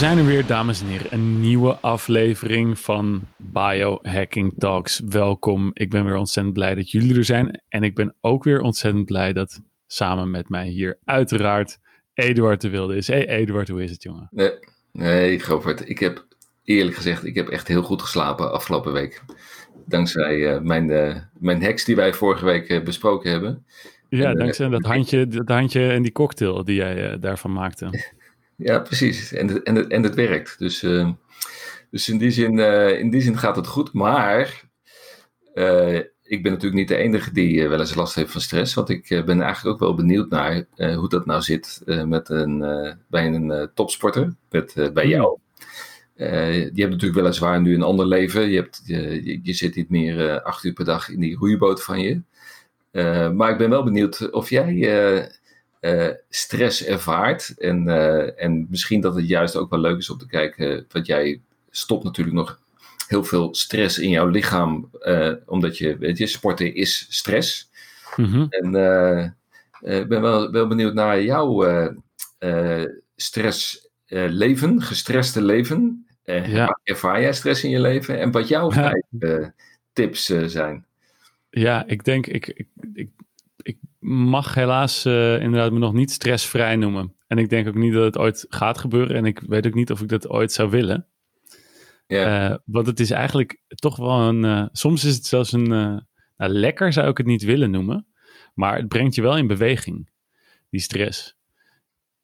We zijn er weer, dames en heren. Een nieuwe aflevering van Biohacking Talks. Welkom. Ik ben weer ontzettend blij dat jullie er zijn. En ik ben ook weer ontzettend blij dat samen met mij hier uiteraard Eduard de Wilde is. Hey Eduard, hoe is het jongen? Nee, nee Govert. Ik heb eerlijk gezegd, ik heb echt heel goed geslapen afgelopen week. Dankzij uh, mijn, uh, mijn hacks die wij vorige week uh, besproken hebben. Ja, en, dankzij dat handje, dat handje en die cocktail die jij daarvan maakte. Ja, precies. En het, en het, en het werkt. Dus, uh, dus in, die zin, uh, in die zin gaat het goed. Maar uh, ik ben natuurlijk niet de enige die wel eens last heeft van stress. Want ik ben eigenlijk ook wel benieuwd naar hoe dat nou zit met een, bij een topsporter. Met, bij jou. je hebt natuurlijk weliswaar nu een ander leven. Je, hebt, je, je zit niet meer acht uur per dag in die roeiboot van je. maar ik ben wel benieuwd of jij uh, stress ervaart. En, uh, en misschien dat het juist ook wel leuk is om te kijken, want jij stopt natuurlijk nog heel veel stress in jouw lichaam, uh, omdat je, weet je, sporten is stress. Mm-hmm. En ik ben wel, wel benieuwd naar jouw stressleven, gestreste leven. Ja. Ervaar jij stress in je leven en wat jouw ja. tips zijn? Ja, ik denk, ik, ik ik mag helaas uh, inderdaad me nog niet stressvrij noemen. En ik denk ook niet dat het ooit gaat gebeuren. En ik weet ook niet of ik dat ooit zou willen. Yeah. Uh, want het is eigenlijk toch wel een. Uh, soms is het zelfs een. nou, lekker zou ik het niet willen noemen. Maar het brengt je wel in beweging, die stress.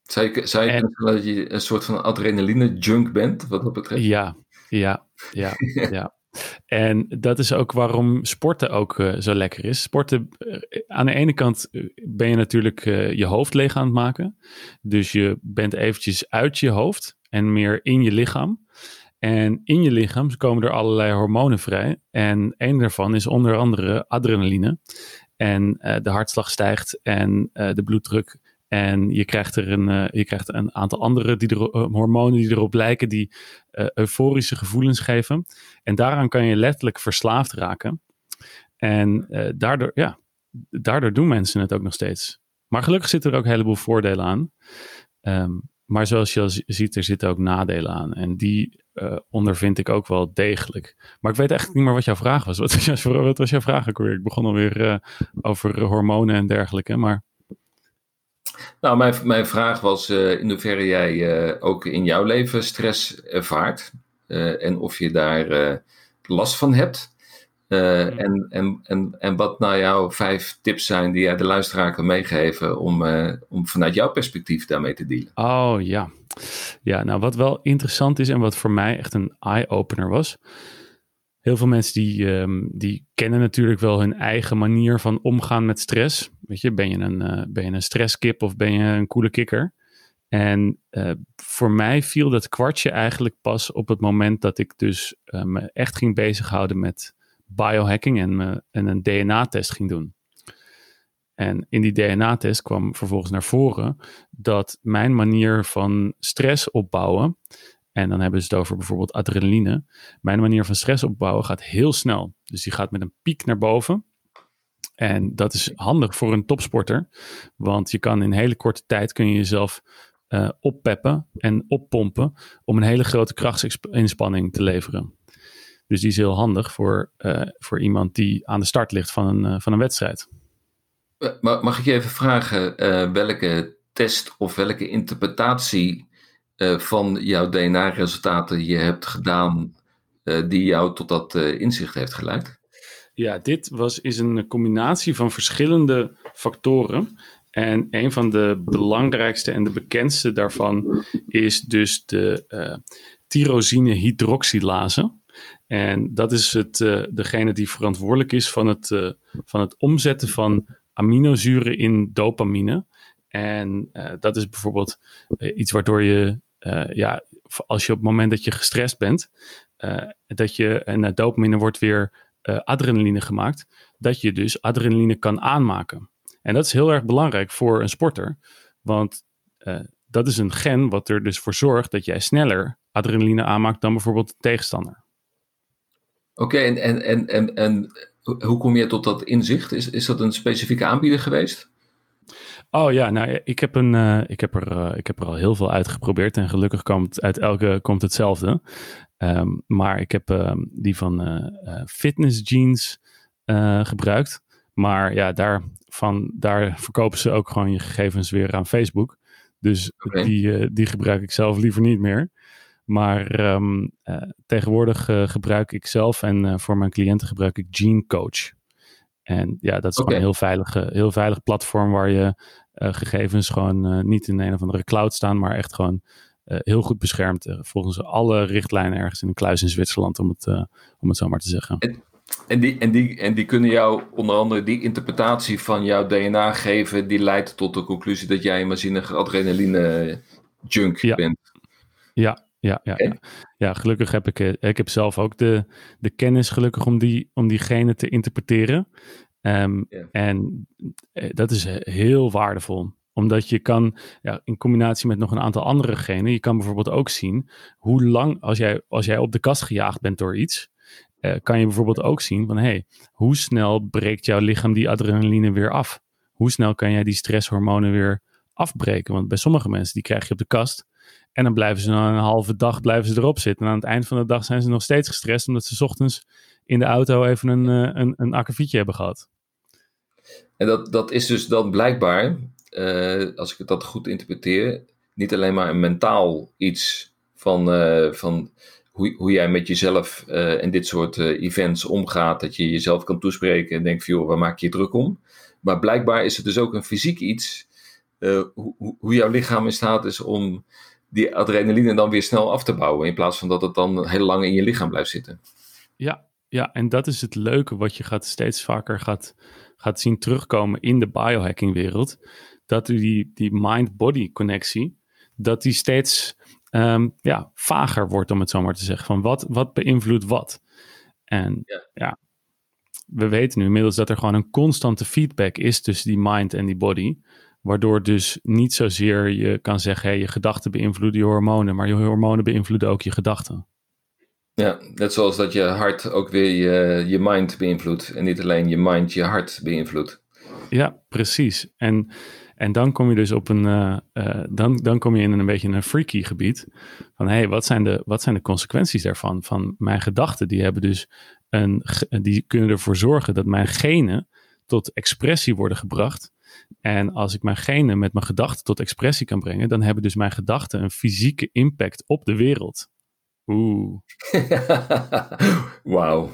Zou je, zou je en, dat je een soort van adrenaline-junk bent, wat dat betreft? Ja, ja, ja, ja. En dat is ook waarom sporten ook uh, zo lekker is. Sporten, uh, aan de ene kant eh, ben je natuurlijk je hoofd leeg aan het maken. Dus je bent eventjes uit je hoofd en meer in je lichaam. En in je lichaam komen er allerlei hormonen vrij. En een daarvan is onder andere adrenaline. En de hartslag stijgt en de bloeddruk en je krijgt er een, uh, je krijgt een aantal andere die er, uh, hormonen die erop lijken, die uh, euforische gevoelens geven. En daaraan kan je letterlijk verslaafd raken. En daardoor, ja, daardoor doen mensen het ook nog steeds. Maar gelukkig zitten er ook een heleboel voordelen aan. Um, maar zoals je ziet, er zitten ook nadelen aan. En die ondervind ik ook wel degelijk. Maar ik weet eigenlijk niet meer wat jouw vraag was. Wat was jouw, vraag? Ik begon alweer over hormonen en dergelijke. Maar nou, mijn, mijn vraag was uh, in hoeverre jij uh, ook in jouw leven stress ervaart. Uh, en of je daar last van hebt. en, en, en, en wat nou jouw vijf tips zijn die jij de luisteraar kan meegeven om, om vanuit jouw perspectief daarmee te dealen. Oh ja. Ja, nou wat wel interessant is en wat voor mij echt een eye-opener was heel veel mensen die, um, die kennen natuurlijk wel hun eigen manier van omgaan met stress. Weet je, ben je een, uh, ben je een stresskip of ben je een coole kikker? En uh, voor mij viel dat kwartje eigenlijk pas op het moment dat ik dus uh, me echt ging bezighouden met biohacking en, me, en een DNA-test ging doen. En in die DNA-test kwam vervolgens naar voren dat mijn manier van stress opbouwen en dan hebben ze het over bijvoorbeeld adrenaline. Mijn manier van stress opbouwen gaat heel snel. Dus die gaat met een piek naar boven. En dat is handig voor een topsporter. Want je kan in hele korte tijd kun je jezelf uh, oppeppen en oppompen om een hele grote krachtsinspanning te leveren. Dus die is heel handig voor, uh, voor iemand die aan de start ligt van een, uh, van een wedstrijd. Mag ik je even vragen welke test of welke interpretatie uh, van jouw DNA-resultaten je hebt gedaan, uh, die jou tot dat uh, inzicht heeft geleid? Ja, dit was, is een combinatie van verschillende factoren. En een van de belangrijkste en de bekendste daarvan is dus de tyrosine hydroxylase. En dat is het, degene die verantwoordelijk is van het, van het omzetten van aminozuren in dopamine. En dat is bijvoorbeeld iets waardoor je uh, ja, als je op het moment dat je gestrest bent, uh, dat je, en uh, dopamine wordt weer adrenaline gemaakt, dat je dus adrenaline kan aanmaken. En dat is heel erg belangrijk voor een sporter, want dat is een gen wat er dus voor zorgt dat jij sneller adrenaline aanmaakt dan bijvoorbeeld de tegenstander. Oké, okay, en, en, en, en, hoe kom je tot dat inzicht? Is, is dat een specifieke aanbieder geweest? Oh ja, nou ik heb, een, uh, ik, heb er, uh, ik heb er al heel veel uitgeprobeerd en gelukkig komt uit elke komt hetzelfde. Um, maar ik heb uh, die van uh, Fitness Jeans gebruikt. Maar ja, daarvan, daar verkopen ze ook gewoon je gegevens weer aan Facebook. Dus okay. die, die gebruik ik zelf liever niet meer. Maar um, tegenwoordig gebruik ik zelf en voor mijn cliënten gebruik ik Gene Coach. En ja, dat is okay. gewoon een heel veilig, heel veilig platform waar je uh, gegevens gewoon uh, niet in een of andere cloud staan, maar echt gewoon uh, heel goed beschermd. volgens alle richtlijnen ergens in een kluis in Zwitserland, om het, om het zo maar te zeggen. En, en, die, en, die, en die kunnen jou onder andere die interpretatie van jouw DNA geven, die leidt tot de conclusie dat jij een waanzinnige adrenaline junk ja. bent. Ja, ja, ja, ja. ja, gelukkig heb ik, ik heb zelf ook de, de kennis gelukkig om, die, om diegene te interpreteren. Um, yeah. En dat is heel waardevol omdat je kan, ja, in combinatie met nog een aantal andere genen, je kan bijvoorbeeld ook zien hoe lang, als jij, als jij op de kast gejaagd bent door iets, uh, kan je bijvoorbeeld ook zien van, hé, hey, hoe snel breekt jouw lichaam die adrenaline weer af? Hoe snel kan jij die stresshormonen weer afbreken? Want bij sommige mensen, die krijg je op de kast en dan blijven ze een halve dag blijven ze erop zitten. En aan het eind van de dag zijn ze nog steeds gestrest, omdat ze ochtends in de auto even een, uh, een, een hebben gehad. En dat, dat is dus dan blijkbaar, uh, als ik het dat goed interpreteer, niet alleen maar een mentaal iets van, uh, van hoe, hoe jij met jezelf uh, in dit soort events omgaat. Dat je jezelf kan toespreken en denkt, joh, waar maak je je druk om? Maar blijkbaar is het dus ook een fysiek iets, hoe, hoe jouw lichaam in staat is om die adrenaline dan weer snel af te bouwen. In plaats van dat het dan heel lang in je lichaam blijft zitten. Ja, ja, en dat is het leuke wat je gaat steeds vaker gaat, gaat zien terugkomen in de biohackingwereld. Dat u die, die mind-body connectie, dat die steeds um, ja, vager wordt, om het zo maar te zeggen. Van wat, wat beïnvloedt wat? En ja. ja, we weten nu inmiddels dat er gewoon een constante feedback is tussen die mind en die body. Waardoor dus niet zozeer je kan zeggen, hey, je gedachten beïnvloeden je hormonen, maar je hormonen beïnvloeden ook je gedachten. Ja, net zoals dat je hart ook weer je, je mind beïnvloedt. En niet alleen je mind je hart beïnvloedt. Ja, precies. En, en dan kom je dus op een. Uh, uh, dan, dan kom je in een beetje een freaky gebied. Van hé, hey, wat, zijn de, wat zijn de consequenties daarvan? Van mijn gedachten, die hebben dus een. Die kunnen ervoor zorgen dat mijn genen tot expressie worden gebracht. En als ik mijn genen met mijn gedachten tot expressie kan brengen, dan hebben dus mijn gedachten een fysieke impact op de wereld. Oeh. Wauw.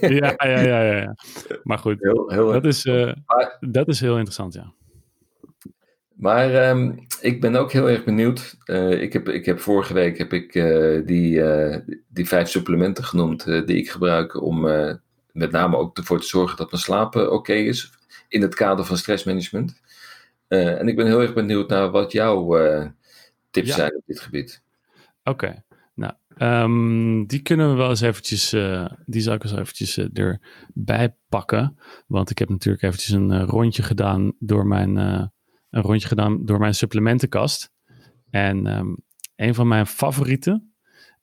ja, ja, ja, ja. Maar goed, heel, heel dat, is, uh, maar, dat is heel interessant, ja. Maar um, ik ben ook heel erg benieuwd. Uh, ik, heb, ik heb vorige week heb ik, uh, die, die vijf supplementen genoemd die ik gebruik om met name ook ervoor te zorgen dat mijn slaap oké okay is in het kader van stressmanagement. en ik ben heel erg benieuwd naar wat jouw tips ja. zijn op dit gebied. Oké. Okay. Um, die kunnen we wel eens eventjes, uh, die zou ik eens eventjes uh, erbij pakken. Want ik heb natuurlijk eventjes een uh, rondje gedaan door mijn, een rondje gedaan door mijn supplementenkast. En um, een van mijn favorieten.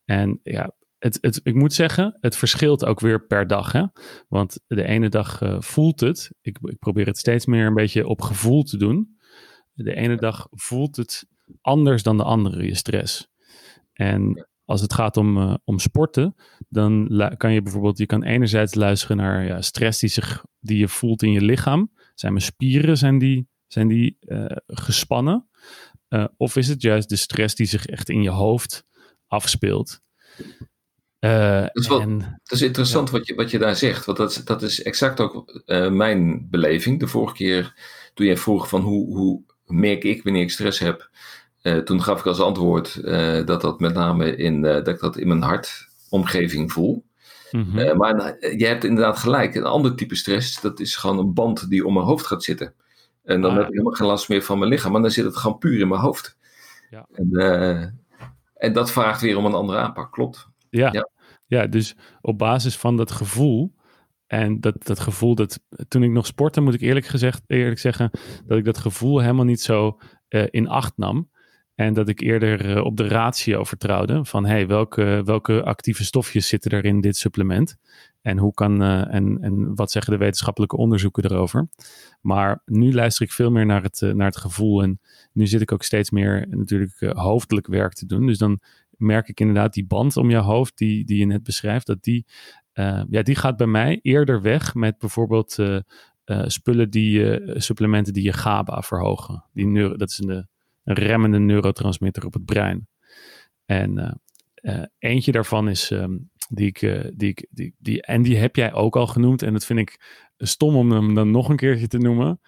En ja, het, het, ik moet zeggen, het verschilt ook weer per dag. Hè? Want de ene dag voelt het. Ik, ik probeer het steeds meer een beetje op gevoel te doen. De ene dag voelt het anders dan de andere, je stress. En als het gaat om, uh, om sporten, dan kan je bijvoorbeeld, je kan enerzijds luisteren naar ja, stress die, zich, die je voelt in je lichaam. Zijn mijn spieren, zijn die, zijn die uh, gespannen? Of is het juist de stress die zich echt in je hoofd afspeelt? Dat, is wel, en, dat is interessant ja. wat, je, wat je daar zegt, want dat is, dat is exact ook mijn beleving. De vorige keer toen jij vroeg van hoe, hoe merk ik wanneer ik stress heb, uh, toen gaf ik als antwoord uh, dat dat met name in, uh, dat ik dat in mijn hartomgeving voel. Mm -hmm. maar je hebt inderdaad gelijk. Een ander type stress, dat is gewoon een band die om mijn hoofd gaat zitten. En dan ah. heb ik helemaal geen last meer van mijn lichaam, maar dan zit het gewoon puur in mijn hoofd. Ja. En, en dat vraagt weer om een andere aanpak, klopt. Ja. ja. Ja, dus op basis van dat gevoel en dat, dat gevoel dat toen ik nog sportte, moet ik eerlijk, gezegd, eerlijk zeggen, dat ik dat gevoel helemaal niet zo uh, in acht nam. En dat ik eerder op de ratio vertrouwde. Van hey, welke, welke actieve stofjes zitten er in dit supplement? En, hoe kan, en, en wat zeggen de wetenschappelijke onderzoeken erover? Maar nu luister ik veel meer naar het, naar het gevoel. En nu zit ik ook steeds meer natuurlijk hoofdelijk werk te doen. Dus dan merk ik inderdaad die band om je hoofd, die, die je net beschrijft, dat die, ja, die gaat bij mij eerder weg met bijvoorbeeld uh, spullen die supplementen die je GABA verhogen. Die neuro, dat is een, een, remmende neurotransmitter op het brein. En eentje daarvan is um, die ik, die ik die, die, en die heb jij ook al genoemd. En dat vind ik stom om hem dan nog een keertje te noemen.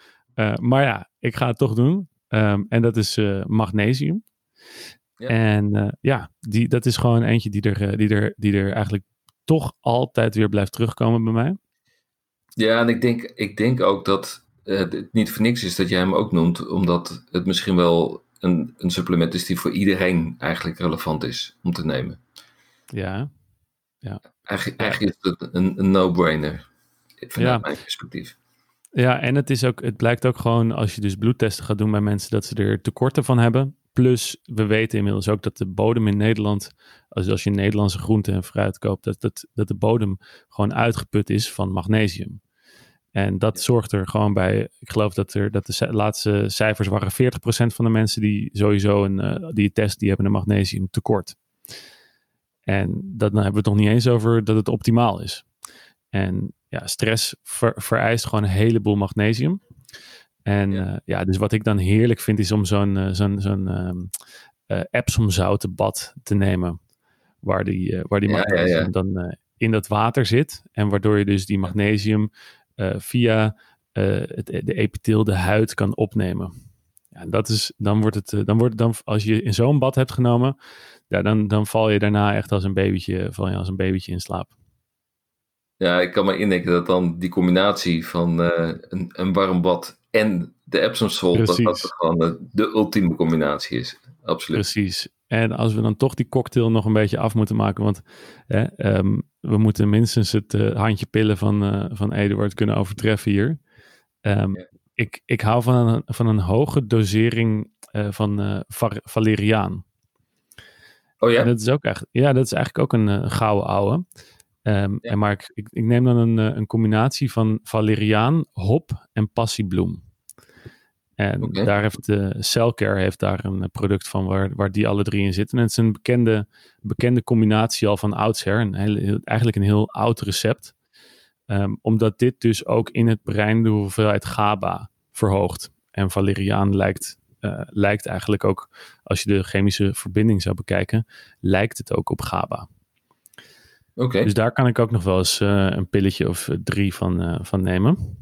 maar ja, ik ga het toch doen. Um, en dat is magnesium. Ja. En ja, die, dat is gewoon eentje die er, die, er, die er eigenlijk toch altijd weer blijft terugkomen bij mij. Ja, en ik denk, ik denk ook dat uh, het niet voor niks is dat jij hem ook noemt, omdat het misschien wel een, een supplement is die voor iedereen eigenlijk relevant is om te nemen. Ja. ja. Eigenlijk, eigenlijk is het een, een no-brainer, vanuit mijn perspectief. Ja, en het, is ook, het blijkt ook gewoon als je dus bloedtesten gaat doen bij mensen dat ze er tekorten van hebben. Plus, we weten inmiddels ook dat de bodem in Nederland, als, als je Nederlandse groenten en fruit koopt, dat, dat, dat de bodem gewoon uitgeput is van magnesium. En dat zorgt er gewoon bij. Ik geloof dat, er, dat de laatste cijfers waren 40% van de mensen die sowieso een uh, die test, die hebben een magnesium tekort. En dat, dan hebben we het nog niet eens over dat het optimaal is. En ja, stress vereist gewoon een heleboel magnesium. En ja. Uh, ja. dus wat ik dan heerlijk vind is om zo'n uh, zo'n zo'n um, uh, Epsom te nemen. Waar die, waar die magnesium ja, dan in dat water zit. En waardoor je dus die magnesium via het, de epitheel, de huid kan opnemen. Ja, dat is, dan wordt het, dan wordt dan, als je in zo'n bad hebt genomen, ja, dan, dan val je daarna echt als een babytje, val je als een babytje in slaap. Ja, ik kan me indenken dat dan die combinatie van een, een warm bad en de Epsom salt, dat dat gewoon de, ultieme combinatie is. Absoluut. Precies. En als we dan toch die cocktail nog een beetje af moeten maken, want hè, um, we moeten minstens het uh, handje pillen van, uh, van Eduard kunnen overtreffen hier. Um, ja. ik, ik hou van een, van een hoge dosering uh, van valeriaan. Oh ja? En dat is ook echt, ja, dat is eigenlijk ook een gouden ouwe. Um, ja. en maar ik, ik, ik, neem dan een, een combinatie van valeriaan, hop en passiebloem. En okay. daar heeft de Cellcare heeft daar een product van waar, waar die alle drie in zitten. En het is een bekende, bekende combinatie al van oudsher. Een heel, eigenlijk een heel oud recept. Um, omdat dit dus ook in het brein de hoeveelheid GABA verhoogt. En valeriaan lijkt, uh, lijkt eigenlijk ook, als je de chemische verbinding zou bekijken, lijkt het ook op GABA. Okay. Dus daar kan ik ook nog wel eens uh, een pilletje of drie van, van nemen.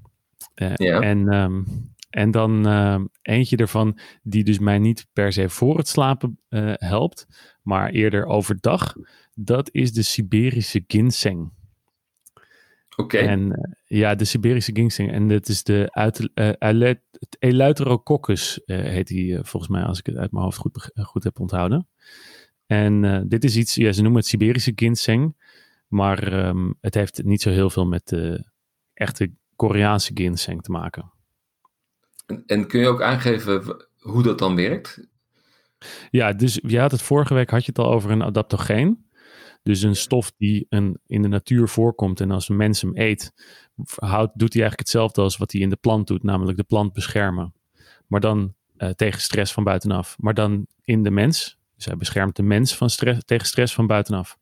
ja. En um, en dan uh, eentje ervan die dus mij niet per se voor het slapen helpt, maar eerder overdag. Dat is de Siberische ginseng. Oké. Okay. En ja, de Siberische ginseng. En dat is de uit, heet die volgens mij, als ik het uit mijn hoofd goed, goed heb onthouden. En dit is iets, ja, ze noemen het Siberische ginseng. Maar um, het heeft niet zo heel veel met de echte Koreaanse ginseng te maken. En, en, kun je ook aangeven hoe dat dan werkt? Ja, dus je had het vorige week had je het al over een adaptogeen. Dus een stof die een, in de natuur voorkomt en als een mens hem eet, houdt, doet hij eigenlijk hetzelfde als wat hij in de plant doet, namelijk de plant beschermen. Maar dan uh, tegen stress van buitenaf. Maar dan in de mens. Dus hij beschermt de mens van stress, tegen stress van buitenaf.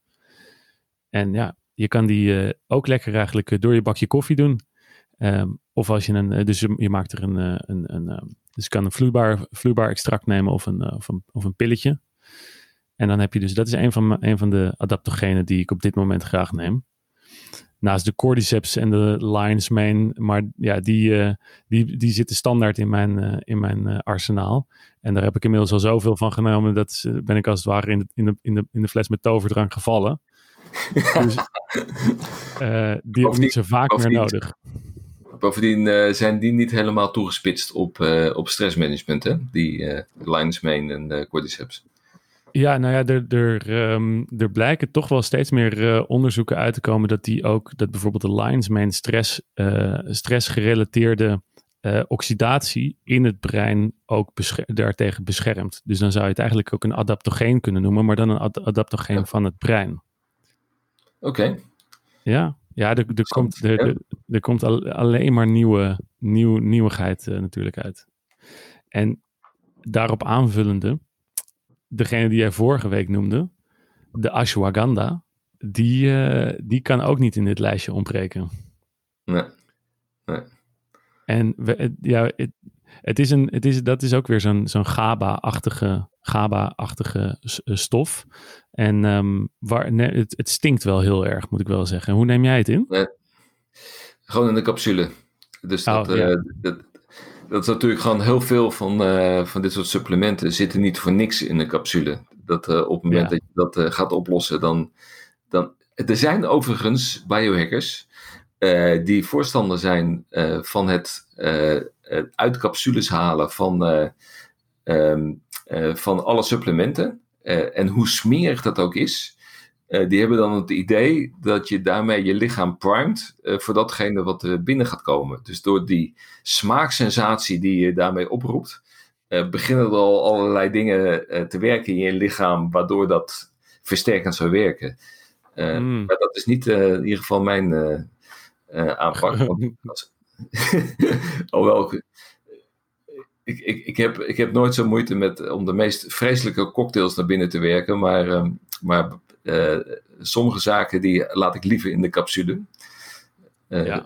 En ja, je kan die uh, ook lekker eigenlijk uh, door je bakje koffie doen. Um, of als je een, dus je, maakt er een, een, een, een, dus je kan een vloeibaar, vloeibaar extract nemen of een, of een, of een pilletje. En dan heb je dus, dat is een van, een van de adaptogenen die ik op dit moment graag neem. Naast de cordyceps en de lion's mane, maar ja, die, die, die zitten standaard in mijn, in mijn uh, arsenaal. En daar heb ik inmiddels al zoveel van genomen, dat ben ik als het ware in de, in de, in de, in de fles met toverdrank gevallen. dus die heb ik niet zo vaak meer nodig. Bovendien uh, zijn die niet helemaal toegespitst op, uh, op stressmanagement, hè? Die uh, mane en cordyceps. Ja, nou ja, er, er, um, er blijken toch wel steeds meer onderzoeken uit te komen dat die ook, dat bijvoorbeeld de lion's mane stress, stressgerelateerde oxidatie in het brein ook bescher daartegen beschermt. Dus dan zou je het eigenlijk ook een adaptogeen kunnen noemen, maar dan een ad adaptogeen van het brein. Oké. Ja, ja er, er komt, er, er, komt alleen maar nieuwe, nieuw, nieuwigheid uh, natuurlijk uit. En daarop aanvullende, degene die jij vorige week noemde, de ashwagandha, die, uh, die kan ook niet in dit lijstje ontbreken. Nee. nee. En we, ja, het, het, is een, het is, dat is ook weer zo'n zo'n GABA-achtige GABA-achtige stof. En um, waar, nee, het, het, stinkt wel heel erg, moet ik wel zeggen. Hoe neem jij het in? Nee. Gewoon in de capsule. Dus dat, oh, ja. uh, dat, dat is natuurlijk gewoon heel veel van, uh, van dit soort supplementen zitten niet voor niks in de capsule. Dat uh, op het moment ja. dat je dat gaat oplossen, dan, dan. Er zijn overigens biohackers die voorstander zijn van het uit capsules halen van, um, van alle supplementen. en hoe smerig dat ook is. die hebben dan het idee dat je daarmee je lichaam primet voor datgene wat er binnen gaat komen. Dus door die smaaksensatie die je daarmee oproept, beginnen er al allerlei dingen te werken in je lichaam, waardoor dat versterkend zou werken. Uh, mm. Maar dat is niet in ieder geval mijn aanpak. Alhoewel, ik, ik, ik, heb, ik heb nooit zo moeite met om de meest vreselijke cocktails naar binnen te werken, maar, ehm, maar sommige zaken die laat ik liever in de capsule. Ja.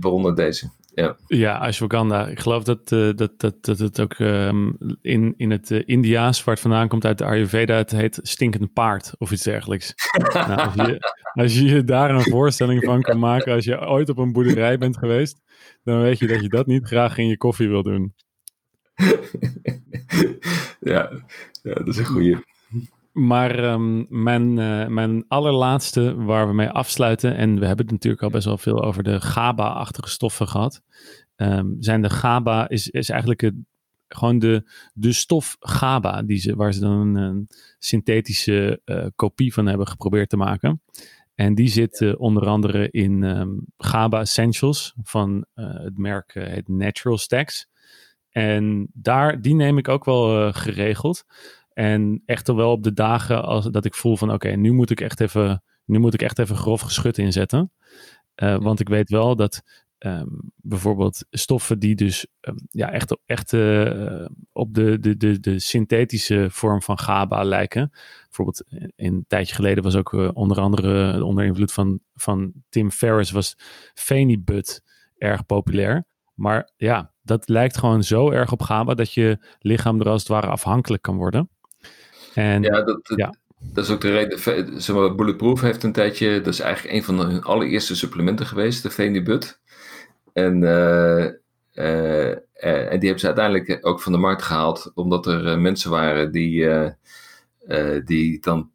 waaronder deze. Ja, ja ashwagandha. Ik geloof dat, uh, dat, dat, dat het ook um, in, in het uh, Indiaas, waar het vandaan komt uit de Ayurveda, het heet stinkend paard of iets dergelijks. nou, als, je, als je je daar een voorstelling van kan maken, als je ooit op een boerderij bent geweest, dan weet je dat je dat niet graag in je koffie wil doen. ja, ja, dat is een goeie. Maar um, mijn, uh, mijn allerlaatste waar we mee afsluiten, en we hebben het natuurlijk al best wel veel over de GABA-achtige stoffen gehad, um, zijn de GABA, is, is eigenlijk het, gewoon de, de stof GABA, die ze, waar ze dan een, synthetische uh, kopie van hebben geprobeerd te maken. En die zit uh, onder andere in um, GABA Essentials van het merk heet Natural Stacks. En daar, die neem ik ook wel geregeld. En echt wel op de dagen als, dat ik voel van oké, nu moet ik echt even, nu moet ik echt even grof geschut inzetten. Uh, want ik weet wel dat um, bijvoorbeeld stoffen die dus um, ja, echt, echt uh, op de, de, de, de synthetische vorm van GABA lijken. Bijvoorbeeld in, een tijdje geleden was ook uh, onder andere onder invloed van, van Tim Ferriss was Phenibut erg populair. Maar ja, dat lijkt gewoon zo erg op GABA dat je lichaam er als het ware afhankelijk kan worden. En, ja, dat, ja. dat is ook de reden. Zeg maar, Bulletproof heeft een tijdje, dat is eigenlijk een van hun allereerste supplementen geweest, de Venibut. En, uh, uh, en die hebben ze uiteindelijk ook van de markt gehaald, omdat er mensen waren die, die dan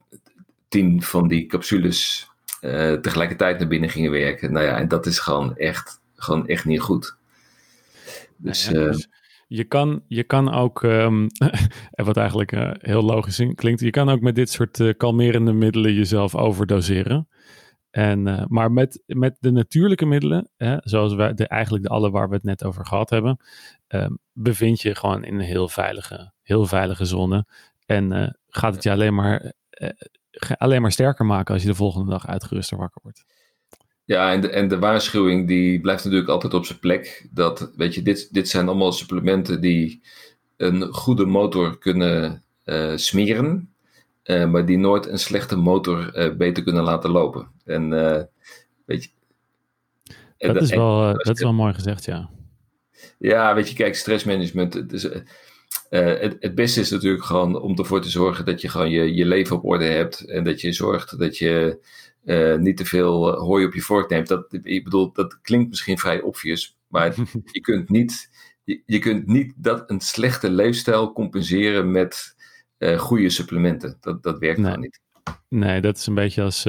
tien van die capsules tegelijkertijd naar binnen gingen werken. Nou ja, en dat is gewoon echt, gewoon echt niet goed. Dus, nou ja, dus je kan, je kan ook, um, wat eigenlijk uh, heel logisch klinkt, je kan ook met dit soort uh, kalmerende middelen jezelf overdoseren. En, uh, maar met, met de natuurlijke middelen, hè, zoals wij, de, eigenlijk de alle waar we het net over gehad hebben, um, bevind je gewoon in een heel veilige, heel veilige zone. En gaat het je alleen maar, alleen maar sterker maken als je de volgende dag uitgeruster wakker wordt. Ja, en de, en de waarschuwing die blijft natuurlijk altijd op zijn plek. Dat, weet je, dit, dit zijn allemaal supplementen die een goede motor kunnen uh, smeren, uh, maar die nooit een slechte motor uh, beter kunnen laten lopen. En weet je. En dat, is wel, dat is wel mooi gezegd, ja. Ja, weet je, kijk, stressmanagement. Het, is, het, het, beste is natuurlijk gewoon om ervoor te zorgen dat je gewoon je, je leven op orde hebt. En dat je zorgt dat je uh, niet te veel uh, hooi op je vork neemt. Dat, ik bedoel, dat klinkt misschien vrij obvious, maar je kunt niet, je, je, kunt niet dat een slechte leefstijl compenseren met uh, goede supplementen. Dat, dat werkt nee. gewoon niet. Nee, dat is een beetje als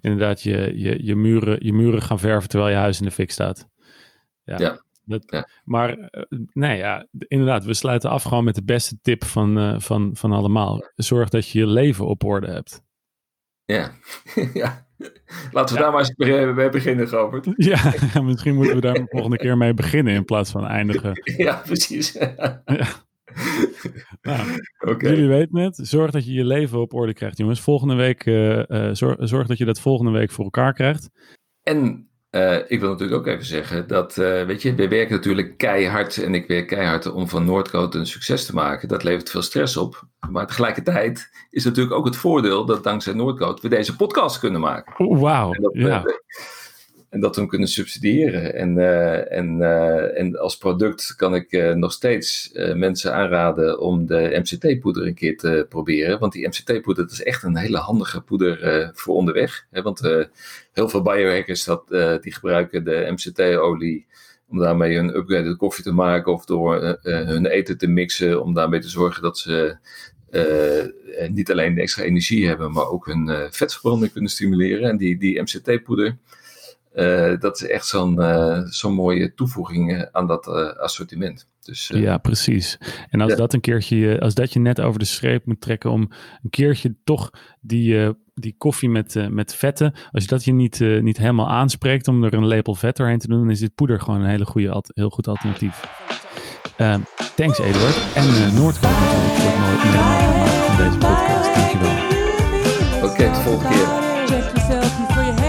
inderdaad je, je, je, muren, je muren gaan verven terwijl je huis in de fik staat. Ja. ja. Dat, ja. Maar nee, ja, inderdaad, we sluiten af gewoon met de beste tip van, van, van allemaal. Zorg dat je je leven op orde hebt. Ja, ja. Laten we daar maar eens mee beginnen, Robert. Ja, misschien moeten we daar de volgende keer mee beginnen in plaats van eindigen. Ja, precies. Ja. Nou, Jullie weten het. Zorg dat je je leven op orde krijgt, jongens. Volgende week, uh, zorg, zorg dat je dat volgende week voor elkaar krijgt. En uh, ik wil natuurlijk ook even zeggen dat, uh, weet je, we werken natuurlijk keihard en ik werk keihard om van Noordcoat een succes te maken. Dat levert veel stress op. Maar tegelijkertijd is natuurlijk ook het voordeel dat dankzij Noordcoat we deze podcast kunnen maken. Wauw, ja. En dat hem kunnen subsidiëren. En, uh, en, uh, en als product kan ik uh, nog steeds mensen aanraden om de MCT-poeder een keer te proberen. Want die MCT-poeder is echt een hele handige poeder voor onderweg. Hè? Want heel veel biohackers dat, die gebruiken de MCT-olie om daarmee een upgraded koffie te maken. Of door hun eten te mixen om daarmee te zorgen dat ze niet alleen extra energie hebben, maar ook hun vetverbranding kunnen stimuleren. En die, die MCT-poeder uh, dat is echt zo'n uh, zo'n mooie toevoeging uh, aan dat assortiment. Dus, ja, precies. En als dat een keertje, als dat je net over de streep moet trekken om een keertje toch die, die koffie met, met vetten, als je dat je niet, niet helemaal aanspreekt om er een lepel vet doorheen te doen, dan is dit poeder gewoon een hele goede, heel goed alternatief. Ehm, thanks Eduard. En uh, Noordkoop natuurlijk voor het mooie van deze podcast. Dankjewel. Oké, okay, tot de volgende keer.